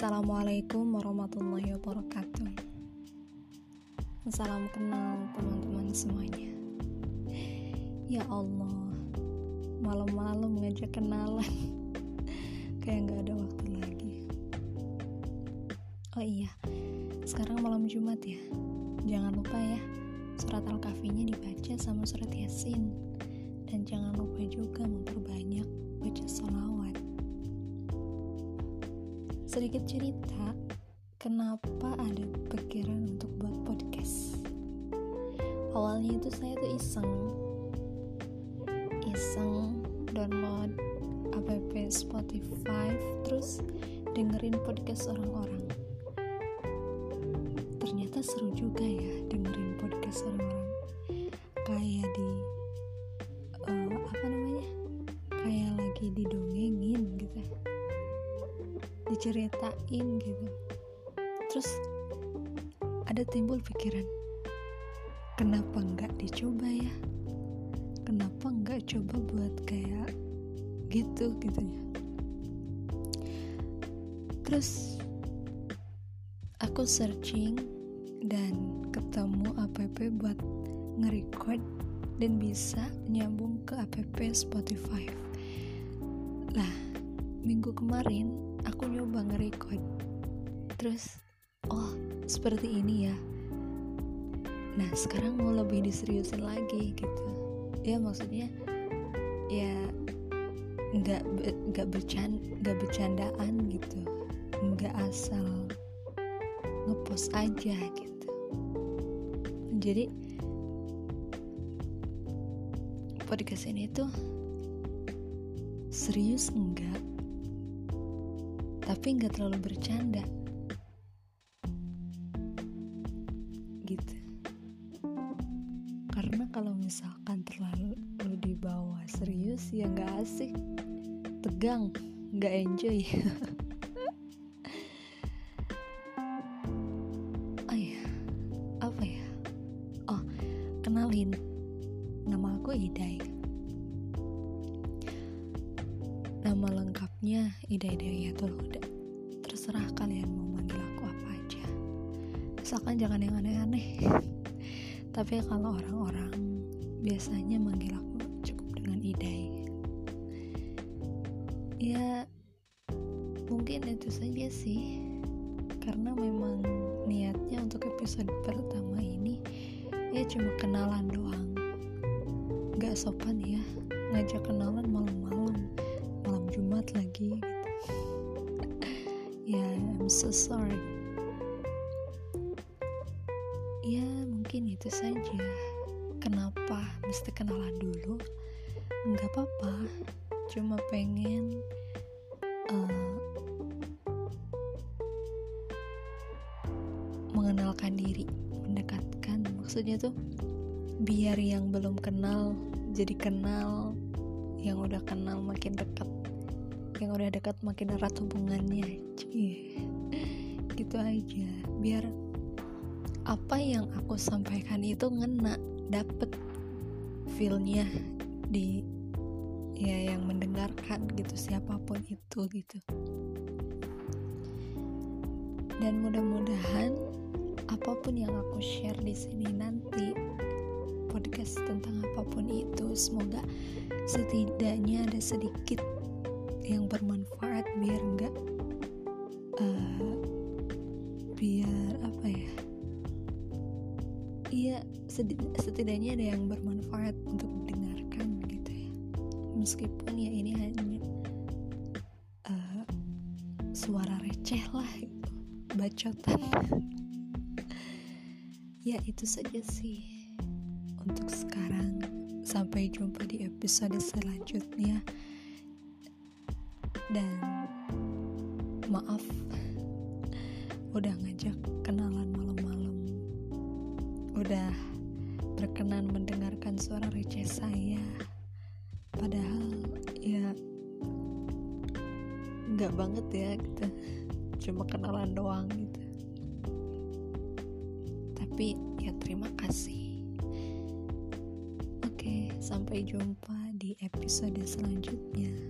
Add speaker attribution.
Speaker 1: Assalamualaikum warahmatullahi wabarakatuh. Salam kenal teman-teman semuanya. Ya Allah Malam-malam ngajak kenalan. Kayak gak ada waktu lagi. Oh iya Sekarang malam Jumat ya. Jangan lupa ya Surat Al-Kahfinya dibaca sama surat Yasin. Dan jangan lupa juga memperbanyak baca sholawat sedikit cerita kenapa ada pikiran untuk buat podcast. Awalnya itu saya tuh iseng. Iseng download app Spotify terus dengerin podcast orang-orang. Ternyata seru juga ya dengerin podcast orang-orang diceritain gitu. Terus ada timbul pikiran kenapa nggak dicoba ya? Kenapa nggak coba buat kayak gitu gitu ya? Terus aku searching dan ketemu app buat nge-record dan bisa nyambung ke app Spotify. Lah minggu kemarin aku nyoba nge-record. Terus oh seperti ini ya. Nah sekarang mau lebih diseriusin lagi gitu. Ya maksudnya ya nggak nggak bercanda nggak bercandaan gitu. Nggak asal ngepost aja gitu. Jadi podcast ini tuh serius enggak tapi nggak terlalu bercanda. Gitu. Karena kalau misalkan terlalu dibawa serius ya nggak asik. Tegang nggak enjoy. Oh ya apa ya? Oh kenalin nama aku Idai nama lengkapnya Ida Hidayatul Huda terserah kalian mau manggil aku apa aja. Misalkan jangan yang aneh-aneh. Tapi kalau orang-orang biasanya manggil aku cukup dengan Idai ya mungkin itu saja sih. Karena memang niatnya untuk episode pertama ini ya cuma kenalan doang. Gak sopan ya ngajak kenalan malam-malam lagi gitu. Ya I'm so sorry. Ya mungkin itu saja. Kenapa mesti kenalan dulu? Nggak apa-apa. Cuma pengen uh, mengenalkan diri mendekatkan. Maksudnya tuh biar yang belum kenal jadi kenal yang udah kenal makin dekat yang udah dekat makin erat hubungannya. Cie. gitu aja. Biar apa yang aku sampaikan itu ngena dapet feelnya di ya yang mendengarkan gitu siapa pun itu gitu. Dan mudah-mudahan apa pun yang aku share di sini nanti podcast tentang apa pun itu semoga setidaknya ada sedikit yang bermanfaat biar enggak uh, biar apa ya? Iya setidaknya ada yang bermanfaat untuk mendengarkan gitu ya. Meskipun ya ini hanya uh, suara receh lah gitu bacotan. Ya itu saja sih untuk sekarang. Sampai jumpa di episode selanjutnya dan maaf udah ngajak kenalan malam-malam. Udah berkenan mendengarkan suara receh saya. Padahal ya nggak banget ya gitu. Cuma kenalan doang gitu. Tapi ya terima kasih. Oke sampai jumpa di episode selanjutnya